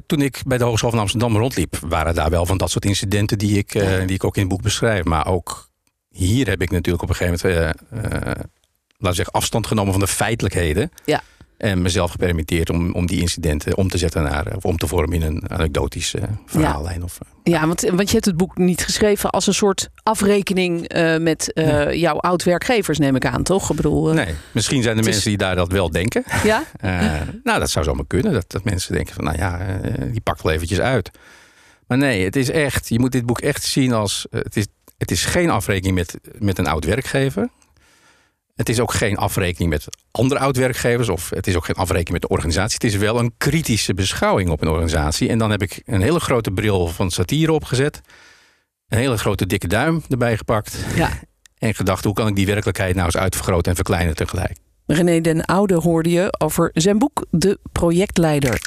Toen ik bij de Hogeschool van Amsterdam rondliep, waren daar wel van dat soort incidenten die ik, die ik ook in het boek beschrijf. Maar ook hier heb ik natuurlijk op een gegeven moment, uh, laten we zeggen, afstand genomen van de feitelijkheden. Ja. En mezelf gepermitteerd om, om die incidenten om te zetten naar, of om te vormen in een anekdotische verhaallijn. Of, ja, want, want je hebt het boek niet geschreven als een soort afrekening uh, met jouw oud-werkgevers, neem ik aan, toch? Ik bedoel, nee, misschien zijn er mensen die daar dat wel denken. Ja? nou, dat zou zomaar kunnen. Dat, dat mensen denken van, nou ja, die pakt wel eventjes uit. Maar nee, het is echt, je moet dit boek echt zien als, het is, het is geen afrekening met, met een oud-werkgever. Het is ook geen afrekening met andere oud-werkgevers of het is ook geen afrekening met de organisatie. Het is wel een kritische beschouwing op een organisatie. En dan heb ik een hele grote bril van satire opgezet. Een hele grote dikke duim erbij gepakt. Ja. En gedacht, hoe kan ik die werkelijkheid nou eens uitvergroten en verkleinen tegelijk? René den Oude hoorde je over zijn boek De Projectleider.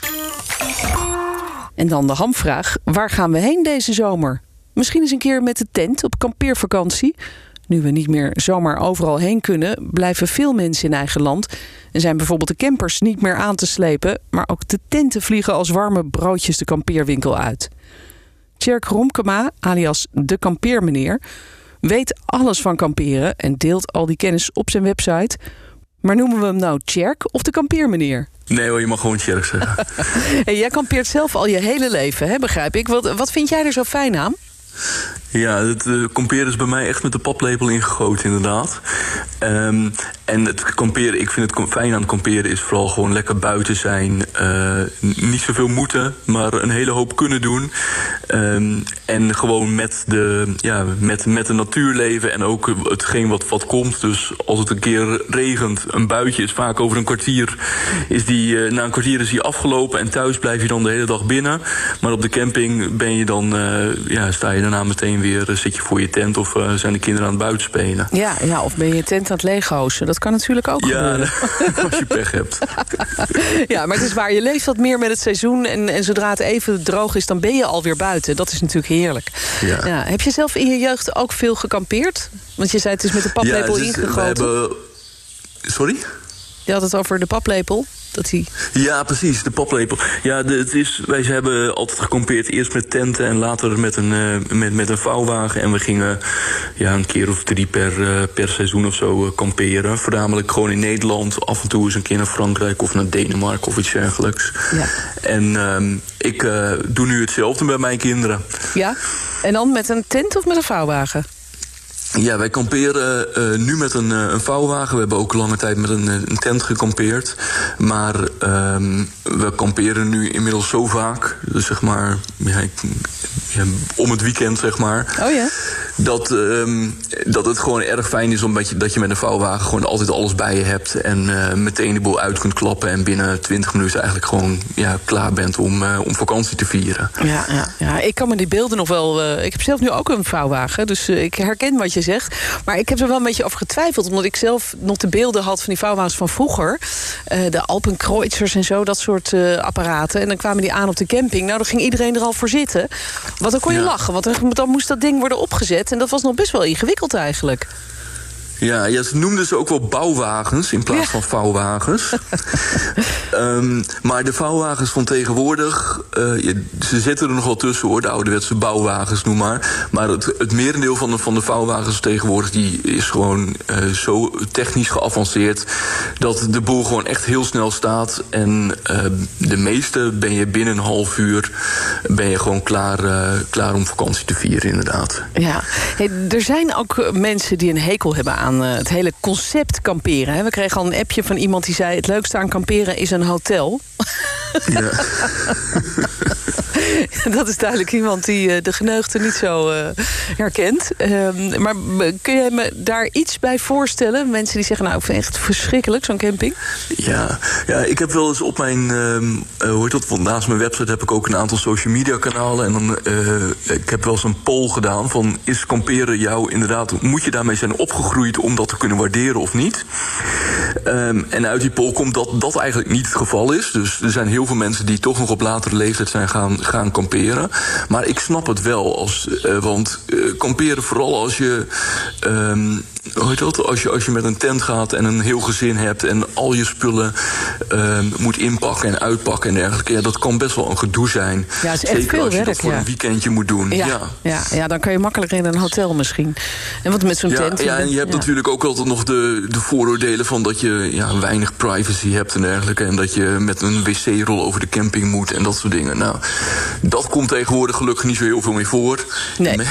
En dan de hamvraag: waar gaan we heen deze zomer? Misschien eens een keer met de tent op kampeervakantie. Nu we niet meer zomaar overal heen kunnen, blijven veel mensen in eigen land. En zijn bijvoorbeeld de campers niet meer aan te slepen, maar ook de tenten vliegen als warme broodjes de kampeerwinkel uit. Tjerk Romkema, alias de kampeermeneer, weet alles van kamperen en deelt al die kennis op zijn website. Maar noemen we hem nou Tjerk of de kampeermeneer? Nee hoor, je mag gewoon Tjerk zeggen. hey, jij kampeert zelf al je hele leven, hè, begrijp ik. Wat, wat vind jij er zo fijn aan? Ja, het uh, kamperen is bij mij echt met de paplepel ingegoten, inderdaad. Um, en het kamperen, ik vind het fijn aan het kamperen is vooral gewoon lekker buiten zijn. Uh, niet zoveel moeten, maar een hele hoop kunnen doen. Um, en gewoon met de, ja, met, met de natuur leven en ook hetgeen wat, wat komt. Dus als het een keer regent, een buitje is vaak over een kwartier. Is die, uh, na een kwartier is die afgelopen en thuis blijf je dan de hele dag binnen. Maar op de camping ben je dan, ja, sta je daarna meteen weer, zit je voor je tent of zijn de kinderen aan het buiten spelen. Ja, ja, of ben je tent aan het leeghozen. Dat kan natuurlijk ook ja, gebeuren. als je pech hebt. ja, maar het is waar. Je leeft wat meer met het seizoen. En, en zodra het even droog is, dan ben je alweer buiten. Dat is natuurlijk heerlijk. Ja. Ja. Heb je zelf in je jeugd ook veel gekampeerd? Want je zei het is met de paplepel ja, is, ingegoten. Sorry? Je had het over de paplepel. Dat die... Ja, precies, de paplepel. Ja, de, het is, wij hebben altijd gekampeerd. Eerst met tenten en later met een, uh, met, met een vouwwagen. En we gingen ja, een keer of drie per, uh, per seizoen of zo uh, kamperen. Voornamelijk gewoon in Nederland. Af en toe eens een keer naar Frankrijk of naar Denemarken of iets dergelijks. Ja. En um, ik doe nu hetzelfde bij mijn kinderen. Ja? En dan met een tent of met een vouwwagen? Ja, wij kamperen uh, nu met een, uh, een vouwwagen. We hebben ook lange tijd met een, een tent gekampeerd. Maar um, we kamperen nu inmiddels zo vaak. Dus zeg maar, ja, ja, om het weekend zeg maar. Oh ja? Dat, um, dat het gewoon erg fijn is omdat je, dat je met een vouwwagen gewoon altijd alles bij je hebt. En uh, meteen de boel uit kunt klappen. En binnen 20 minuten eigenlijk gewoon ja, klaar bent om, om vakantie te vieren. Ja, ja, ja, ik kan me die beelden nog wel. ik heb zelf nu ook een vouwwagen. Dus ik herken wat je zegt. Maar ik heb er wel een beetje over getwijfeld. Omdat ik zelf nog de beelden had van die vouwwagens van vroeger. Uh, de Alpenkreuzers en zo, dat soort uh, apparaten. En dan kwamen die aan op de camping. Nou, dan ging iedereen er al voor zitten. Want dan kon je ja. lachen. Want dan moest dat ding worden opgezet. En dat was nog best wel ingewikkeld eigenlijk. Ja, ja, ze noemden ze ook wel bouwwagens in plaats ja. van vouwwagens. um, maar de vouwwagens van tegenwoordig, uh, je, ze zitten er nog wel tussen hoor, de ouderwetse bouwwagens noem maar. Maar het, het merendeel van de, van de vouwwagens tegenwoordig die is gewoon uh, zo technisch geavanceerd dat de boel gewoon echt heel snel staat. En uh, de meeste ben je binnen een half uur ben je gewoon klaar, klaar om vakantie te vieren inderdaad. Ja, hey, er zijn ook mensen die een hekel hebben aan aan het hele concept kamperen. We kregen al een appje van iemand die zei... het leukste aan kamperen is een hotel. Ja. dat is duidelijk iemand die de geneugte niet zo uh, herkent. Um, maar kun je me daar iets bij voorstellen? Mensen die zeggen, nou, ik vind het echt verschrikkelijk, zo'n camping. Ja, ja, ik heb wel eens op mijn... Uh, hoe heet dat? Want naast mijn website heb ik ook een aantal social media kanalen. En dan, ik heb wel eens een poll gedaan van... is kamperen jou inderdaad... moet je daarmee zijn opgegroeid om dat te kunnen waarderen of niet? Um, en uit die poll komt dat dat eigenlijk niet het geval is. Dus er zijn heel veel mensen die toch nog op latere leeftijd zijn gaan, gaan kamperen. Maar ik snap het wel. Als, uh, want uh, kamperen vooral als je... Um, hoe heet dat? Als je, als je met een tent gaat en een heel gezin hebt en al je spullen ehm, moet inpakken en uitpakken en dergelijke, ja, dat kan best wel een gedoe zijn. Ja, het is echt Zeker veel als je werk, dat voor ja. een weekendje moet doen. Ja, ja. ja. Ja, dan kan je makkelijker in een hotel misschien. En wat met zo'n Ja, tent. ja, en je hebt natuurlijk ook altijd nog de, de vooroordelen van dat je ja, weinig privacy hebt en dergelijke. En dat je met een wc-rol over de camping moet en dat soort dingen. Nou, dat komt tegenwoordig gelukkig niet zo heel veel meer voor. Nee.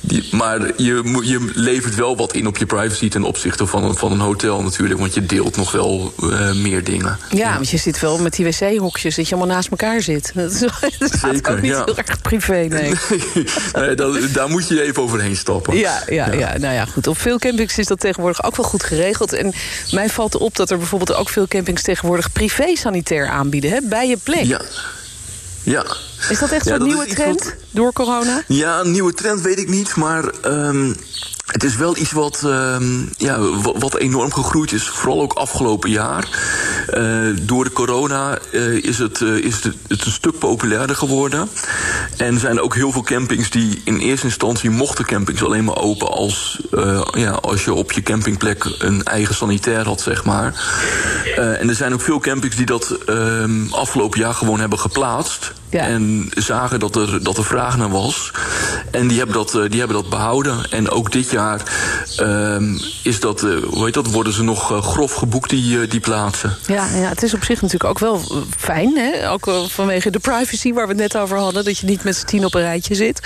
Die, maar je, je levert wel wat in op je privacy ten opzichte van een, van een hotel natuurlijk. Want je deelt nog wel eh, meer dingen. Ja, want je zit wel met die wc-hokjes dat je allemaal naast elkaar zit. Dat, is, dat gaat Zeker, ook niet ja. heel erg privé, nee. Nee, dat- daar moet je even overheen stappen. Ja, ja, ja, nou ja, goed. Op veel campings is dat tegenwoordig ook wel goed geregeld. En mij valt op dat er bijvoorbeeld ook veel campings tegenwoordig privé-sanitair aanbieden, hè, bij je plek. Ja. Ja. Is dat echt Ja, is nieuwe trend wat- door corona? Ja, een nieuwe trend weet ik niet, maar ehm, het is wel iets wat, ehm, ja, wat, enorm gegroeid is, vooral ook afgelopen jaar. Eh, door de corona eh, is, het, eh, is het, een stuk populairder geworden. En er zijn ook heel veel campings die in eerste instantie mochten campings alleen maar open als, ja, als je op je campingplek een eigen sanitair had, zeg maar. En er zijn ook veel campings die dat ehm, afgelopen jaar gewoon hebben geplaatst. Ja. En zagen dat er, dat er vraag naar was. En die hebben dat, eh, die hebben dat behouden. En ook dit jaar ehm, is dat, eh, hoe heet dat, worden ze nog eh, grof geboekt, die, die plaatsen. Ja, ja, het is op zich natuurlijk ook wel fijn. Hè? Ook vanwege de privacy waar we het net over hadden. Dat je niet met z'n tien op een rijtje zit.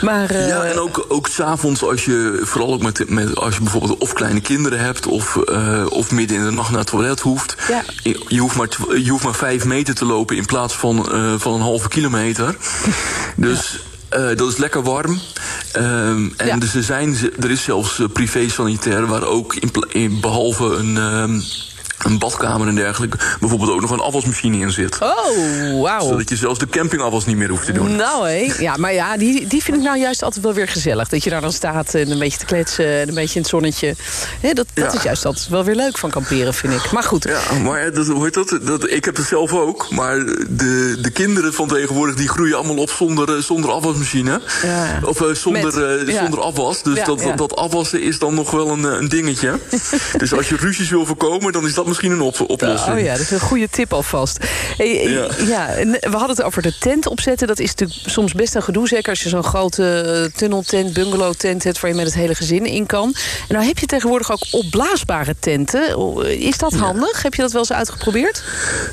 Maar, Ja, en ook, ook s'avonds als je, vooral ook met, met, als je bijvoorbeeld of kleine kinderen hebt... of, of midden in de nacht naar het toilet hoeft. Ja. Je, je hoeft maar, je hoeft maar vijf meter te lopen in plaats van, van een halve kilometer. Dus... eh, dat is lekker warm. Ehm, en Ja. dus er, zijn, er is zelfs eh, privé-sanitair... waar ook in, in, behalve een, ehm, een badkamer en dergelijke... bijvoorbeeld ook nog een afwasmachine in zit. Oh, wauw. Zodat je zelfs de campingafwas niet meer hoeft te doen. Nou hé, ja, maar ja, die, die vind ik nou juist altijd wel weer gezellig. Dat je daar dan staat en een beetje te kletsen en een beetje in het zonnetje. Dat dat Ja. is juist altijd wel weer leuk van kamperen, vind ik. Maar goed, Ja, maar dat, hoe heet dat? dat? Ik heb het zelf ook. Maar de, de kinderen van tegenwoordig die groeien allemaal op zonder, eh, zonder afwasmachine. Ja. Of eh, zonder, Met- eh, ja. zonder afwas. Dus dat, dat, dat afwassen is dan nog wel een, een dingetje. dus als je ruzies wil voorkomen, dan is dat misschien een op, oplossing. Oh ja, dat is een goede tip alvast. Hey, Ja. we hadden het over de tent opzetten. Dat is natuurlijk soms best een gedoe. Zeker als je zo'n grote tunneltent, bungalowtent hebt... waar je met het hele gezin in kan. En nou heb je tegenwoordig ook opblaasbare tenten. Is dat handig? Heb je dat wel eens uitgeprobeerd?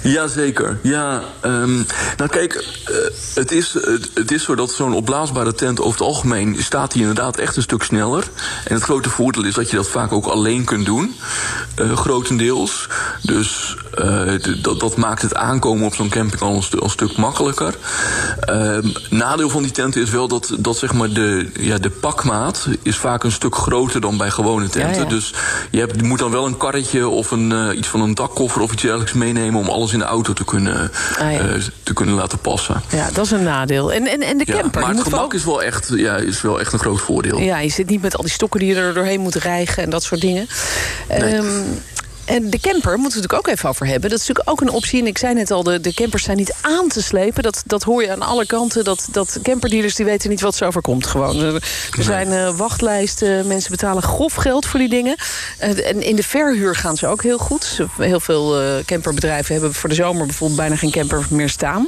Jazeker. Ja, ehm, nou kijk, eh, het, is, het, het is zo dat zo'n opblaasbare tent over het algemeen staat die inderdaad echt een stuk sneller. En het grote voordeel is dat je dat vaak ook alleen kunt doen, eh, grotendeels. Dus eh, dat, dat maakt het aankomen op zo'n camping al een, stuk makkelijker. Ehm, nadeel van die tenten is wel dat, dat zeg maar de, ja, de pakmaat is vaak een stuk groter dan bij gewone tenten. Ja, ja. Dus je, hebt, je moet dan wel een karretje of een, eh, iets van een dakkoffer of iets dergelijks meenemen om alles in de auto te kunnen, Ah, ja. eh, te kunnen laten passen. Ja, dat is een nadeel. En, en, en de camper. maar het wel gemak is wel, echt, ja, is wel echt een groot voordeel. Ja, je zit niet met al die stokken die je er doorheen moet rijgen en dat soort dingen. Ehm, en de camper moeten we het natuurlijk ook even over hebben. Dat is natuurlijk ook een optie. En ik zei net al, de, de campers zijn niet aan te slepen. Dat, dat hoor je aan alle kanten. Dat, dat camperdealers die weten niet wat ze overkomt. Gewoon. Er zijn eh, wachtlijsten. Mensen betalen grof geld voor die dingen. Eh, en in de verhuur gaan ze ook heel goed. Heel veel eh, camperbedrijven hebben voor de zomer bijvoorbeeld bijna geen camper meer staan.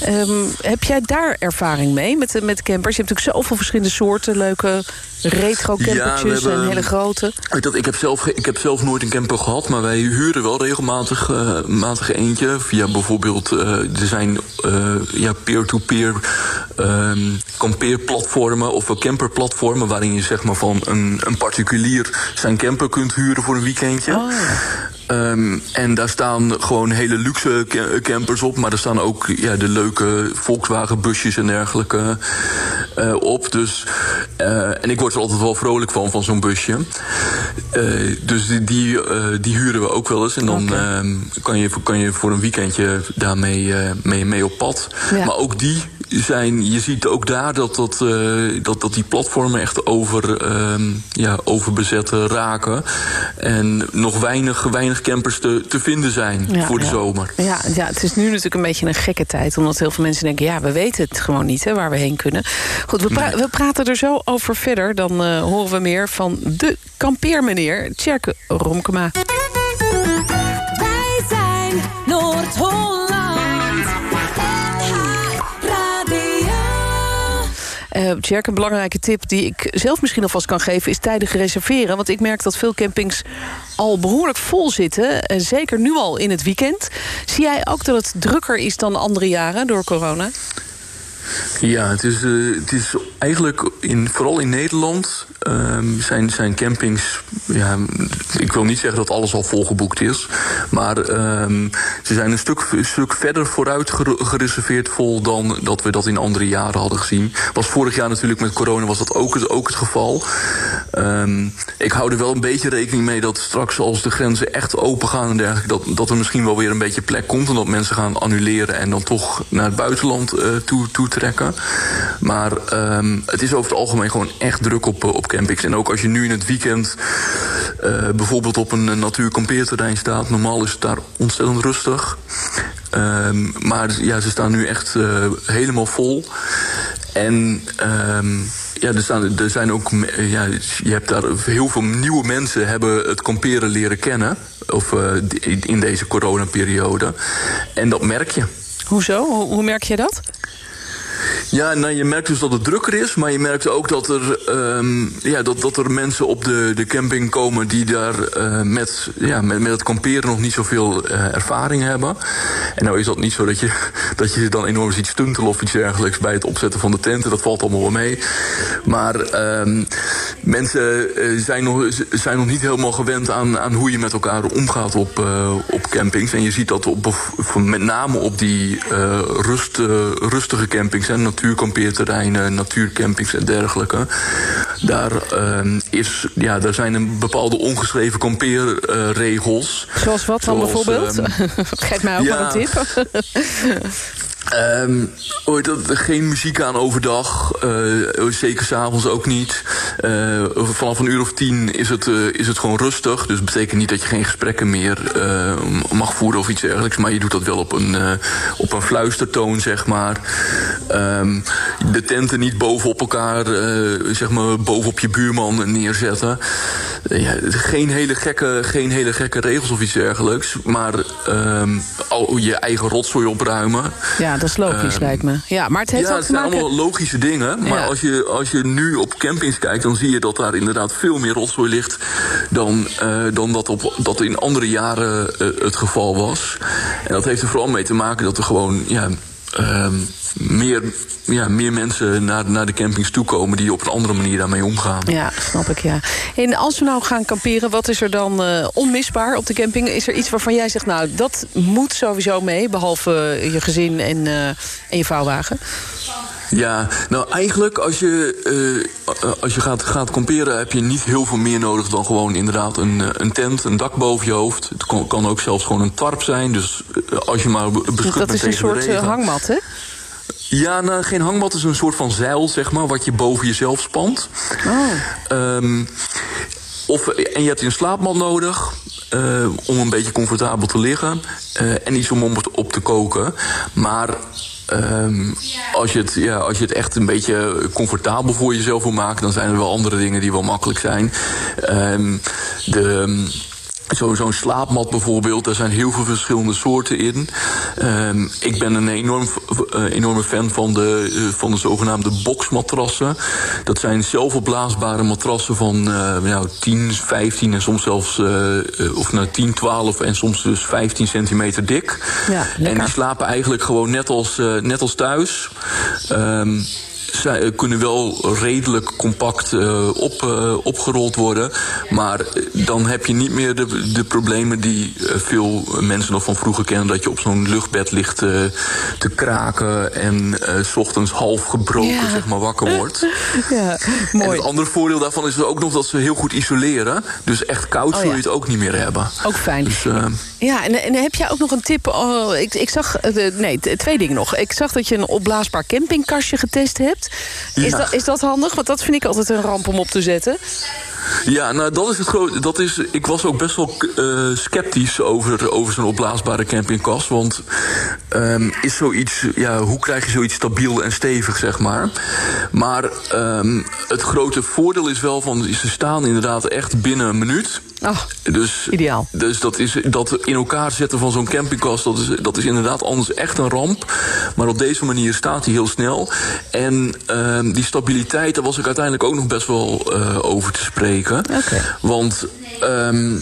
Ehm, heb jij daar ervaring mee met, met campers? Je hebt natuurlijk zoveel verschillende soorten. Leuke retro Ja, campertjes hebben- en hele grote. Weet dat, ik, heb zelf, ik heb zelf nooit een camper gehad, maar wij huren wel regelmatig eh, matig eentje. Via bijvoorbeeld, eh, er zijn eh, ja, peer-to-peer ehm, kampeerplatformen of camperplatformen... waarin je zeg maar van een, een particulier zijn camper kunt huren voor een weekendje. Oh, ja. Ehm, en daar staan gewoon hele luxe ca- campers op. Maar er staan ook ja, de leuke Volkswagen busjes en dergelijke eh, op. Dus, eh, en ik word er altijd wel vrolijk van, van zo'n busje. Eh, dus die, die, die huren we ook wel eens. En dan ehm, kan, je, kan je voor een weekendje daarmee mee, mee op pad. Ja. Maar ook die zijn, je ziet ook daar dat, dat, uh, dat, dat die platformen echt over, uh, ja, overbezet raken. En nog weinig, weinig campers te, te vinden zijn Ja, voor de ja. zomer. Ja, ja, het is nu natuurlijk een beetje een gekke tijd. Omdat heel veel mensen denken, ja, we weten het gewoon niet hè, waar we heen kunnen. Goed, we, pra- we praten er zo over verder. Dan eh, horen we meer van de kampeermeneer Tjerke Romkema. Wij zijn Noord-Holland. Tjerk, een belangrijke tip die ik zelf misschien alvast kan geven... is tijdig reserveren. Want ik merk dat veel campings al behoorlijk vol zitten. eh, zeker nu al in het weekend. Zie jij ook dat het drukker is dan andere jaren door corona? Ja, het is, eh, het is eigenlijk in, vooral in Nederland ehm, zijn, zijn campings. Ja, ik wil niet zeggen dat alles al volgeboekt is. Maar ehm, ze zijn een stuk, stuk verder vooruit gere- gereserveerd vol dan dat we dat in andere jaren hadden gezien. Was vorig jaar natuurlijk met corona was dat ook, het- ook het geval. Ehm, ik hou er wel een beetje rekening mee dat straks als de grenzen echt open gaan en dergelijke, dat, dat er misschien wel weer een beetje plek komt. En dat mensen gaan annuleren en dan toch naar het buitenland eh, toe trekken. Maar het is over het algemeen gewoon echt druk op, eh, op campings. En ook als je nu in het weekend eh, bijvoorbeeld op een eh, natuurkampeerterrein staat, normaal is het daar ontzettend rustig. Ehm, maar ja, ze staan nu echt helemaal vol. En ehm, ja, er, staan, er zijn ook. Ja, je hebt daar heel veel nieuwe mensen hebben het kamperen leren kennen. Of in deze coronaperiode. En dat merk je. Hoezo? Hoe, hoe merk je dat? Ja, nou, je merkt dus dat het drukker is, maar je merkt ook dat er, ehm, ja, dat, dat er mensen op de, de camping komen die daar eh, met, ja, met, met het kamperen nog niet zoveel eh, ervaring hebben. En nou is dat niet zo dat je, dat je dan enorm ziet stuntelen of iets dergelijks bij het opzetten van de tenten. Dat valt allemaal wel mee. Maar ehm, mensen eh, zijn, nog, zijn nog niet helemaal gewend aan, aan hoe je met elkaar omgaat op, op campings. En je ziet dat op, met name op die rust, rustige campings, hè, natuurkampeerterreinen, natuurcampings en dergelijke. Daar, ehm, is, ja, daar zijn een bepaalde ongeschreven kampeerregels. Zoals wat dan Zoals, bijvoorbeeld? ehm, Geef mij ook ja. maar een tip. Dat, geen muziek aan overdag, eh, zeker s'avonds ook niet. Eh, vanaf een uur of tien is het, eh, is het gewoon rustig. Dus dat betekent niet dat je geen gesprekken meer mag voeren of iets dergelijks. Maar je doet dat wel op een, op een fluistertoon, zeg maar. Ehm, de tenten niet bovenop elkaar, zeg maar bovenop je buurman neerzetten. Ja, geen, hele gekke, geen hele gekke regels of iets dergelijks. Maar ehm, al je eigen rotzooi opruimen. Ja, dat is logisch, Ehm, lijkt me. Ja, maar het heeft ja, ook te zijn maken... allemaal logische dingen. Maar Ja. als, je, als je nu op campings kijkt, dan zie je dat daar inderdaad veel meer rotzooi ligt dan, eh, dan dat, op, dat in andere jaren eh, het geval was. En dat heeft er vooral mee te maken dat er gewoon ja, ehm, meer, ja, meer mensen naar, naar de campings toekomen die op een andere manier daarmee omgaan. Ja, snap ik, ja. En als we nou gaan kamperen, wat is er dan eh, onmisbaar op de camping? Is er iets waarvan jij zegt, nou, dat moet sowieso mee... behalve eh, je gezin en, eh, en je vouwwagen? Ja, nou eigenlijk als je, eh, als je gaat, gaat kamperen heb je niet heel veel meer nodig dan gewoon inderdaad een, eh, een tent, een dak boven je hoofd. Het kan, kan ook zelfs gewoon een tarp zijn. Dus eh, als je maar be- beschut Dat bent is een soort hangmat, hè? Ja, nou, geen hangmat is een soort van zeil, zeg maar, wat je boven jezelf spant. Oh. Ehm, of, en je hebt een slaapmat nodig om een beetje comfortabel te liggen. en iets om op te koken. Maar ehm, als, je het, ja, als je het echt een beetje comfortabel voor jezelf wil maken... dan zijn er wel andere dingen die wel makkelijk zijn. Ehm, de... Zo- Zo'n slaapmat bijvoorbeeld, daar zijn heel veel verschillende soorten in. Ehm, ik ben een enorm, eh, enorme fan van de, eh, van de zogenaamde boxmatrassen. Dat zijn zelfopblaasbare matrassen van eh, nou, 10, 15 en soms zelfs eh, of nou, 10, 12 en soms dus 15 centimeter dik. Ja, en die slapen eigenlijk gewoon net als, net als thuis. Ehm, zij, eh, kunnen wel redelijk compact eh, op, eh, opgerold worden. Maar dan heb je niet meer de, de problemen die veel mensen nog van vroeger kennen. Dat je op zo'n luchtbed ligt te kraken en s ochtends half gebroken Ja. zeg maar, wakker wordt. Ja, En mooi. het andere voordeel daarvan is ook nog dat ze heel goed isoleren. Dus echt koud Oh, zul ja. je het ook niet meer hebben. Ook fijn. Dus, Ja, en, en heb jij ook nog een tip? Oh, ik, ik zag, nee, twee dingen nog. Ik zag dat je een opblaasbaar campingkastje getest hebt. Is, Ja. dat, is dat handig? Want dat vind ik altijd een ramp om op te zetten. Ja, nou dat is het groot. Dat is, ik was ook best wel eh, sceptisch over, over zo'n opblaasbare campingkast. Want ehm, is zoiets, ja, hoe krijg je zoiets stabiel en stevig, zeg maar. Maar ehm, het grote voordeel is wel van, ze staan inderdaad echt binnen een minuut. Oh, Dus, Ideaal. Dus dat, is, dat in elkaar zetten van zo'n campingkast, dat is, dat is inderdaad anders echt een ramp. Maar op deze manier staat hij heel snel. En ehm, die stabiliteit, daar was ik uiteindelijk ook nog best wel eh, over te spreken. Want ehm,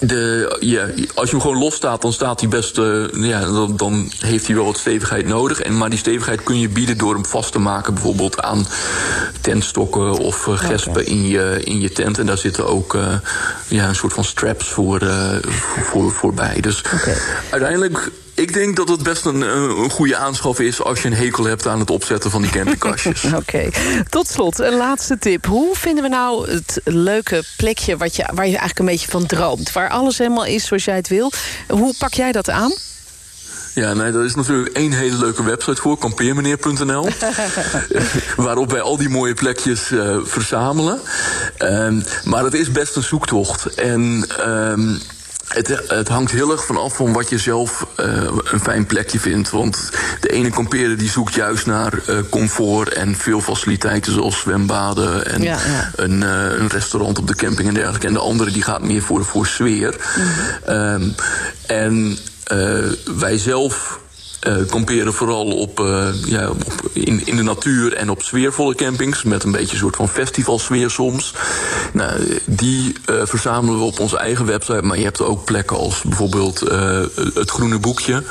de, ja, als je hem gewoon los staat, dan staat hij best. eh, ja, dan, dan heeft hij wel wat stevigheid nodig. En, maar die stevigheid kun je bieden door hem vast te maken, bijvoorbeeld aan tentstokken of eh, gespen in, je, in je tent. En daar zitten ook eh, ja, een soort van straps voor, voor, voor, voorbij. Dus uiteindelijk. Ik denk dat het best een, een goede aanschaf is als je een hekel hebt aan het opzetten van die campingkastjes. Oké. Tot slot, een laatste tip. Hoe vinden we nou het leuke plekje wat je, waar je eigenlijk een beetje van droomt? Waar alles helemaal is zoals jij het wil. Hoe pak jij dat aan? Ja, nee, daar is natuurlijk één hele leuke website voor, kampeermeneer.nl. waarop wij al die mooie plekjes eh, verzamelen. Ehm, maar het is best een zoektocht. En ehm, het, het hangt heel erg vanaf van wat je zelf eh, een fijn plekje vindt. Want de ene kampeerder die zoekt juist naar eh, comfort en veel faciliteiten zoals zwembaden en Ja, ja. Een, eh, een restaurant op de camping en dergelijke. En de andere die gaat meer voor, voor sfeer. Ehm, en eh, wij zelf eh, kamperen vooral op, eh, ja, op in, in de natuur en op sfeervolle campings. Met een beetje een soort van festivalsfeer soms. Nou, die eh, verzamelen we op onze eigen website. Maar je hebt ook plekken als bijvoorbeeld eh, het Groene Boekje.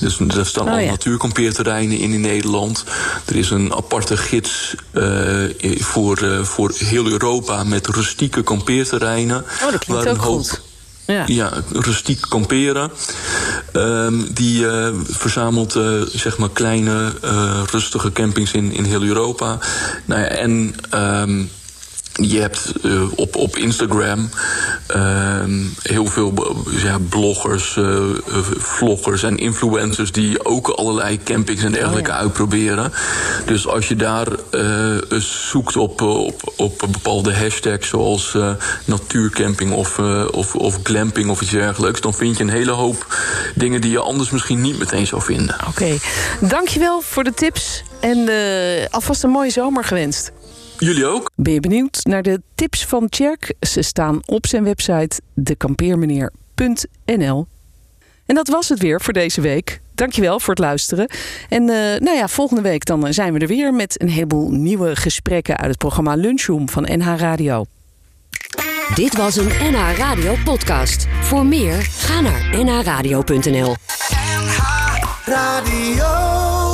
Dus daar staan Oh, al ja. natuurkampeerterreinen in in Nederland. Er is een aparte gids eh, voor, eh, voor heel Europa met rustieke kampeerterreinen. Oh, dat klinkt waar een hoop- goed. Ja. rustiek kamperen. Ehm, die eh, verzamelt eh, zeg maar kleine, eh, rustige campings in, in heel Europa. Nou ja, en ehm, je hebt eh, op, op Instagram ehm, heel veel ja, bloggers, eh, eh, vloggers en influencers die ook allerlei campings en dergelijke uitproberen. Dus als je daar zoekt op, op, op bepaalde hashtags zoals natuurcamping of, of, of glamping of iets dergelijks, dan vind je een hele hoop dingen die je anders misschien niet meteen zou vinden. Oké. Dankjewel voor de tips. En alvast een mooie zomer gewenst. Jullie ook? Ben je benieuwd naar de tips van Tjerk? Ze staan op zijn website dekampeermeneer.nl. En dat was het weer voor deze week. Dankjewel voor het luisteren. En eh, nou ja, volgende week dan eh, zijn we er weer met een heleboel nieuwe gesprekken uit het programma Lunchroom van NH Radio. Dit was een NH Radio podcast. Voor meer, ga naar nhradio.nl. Radio.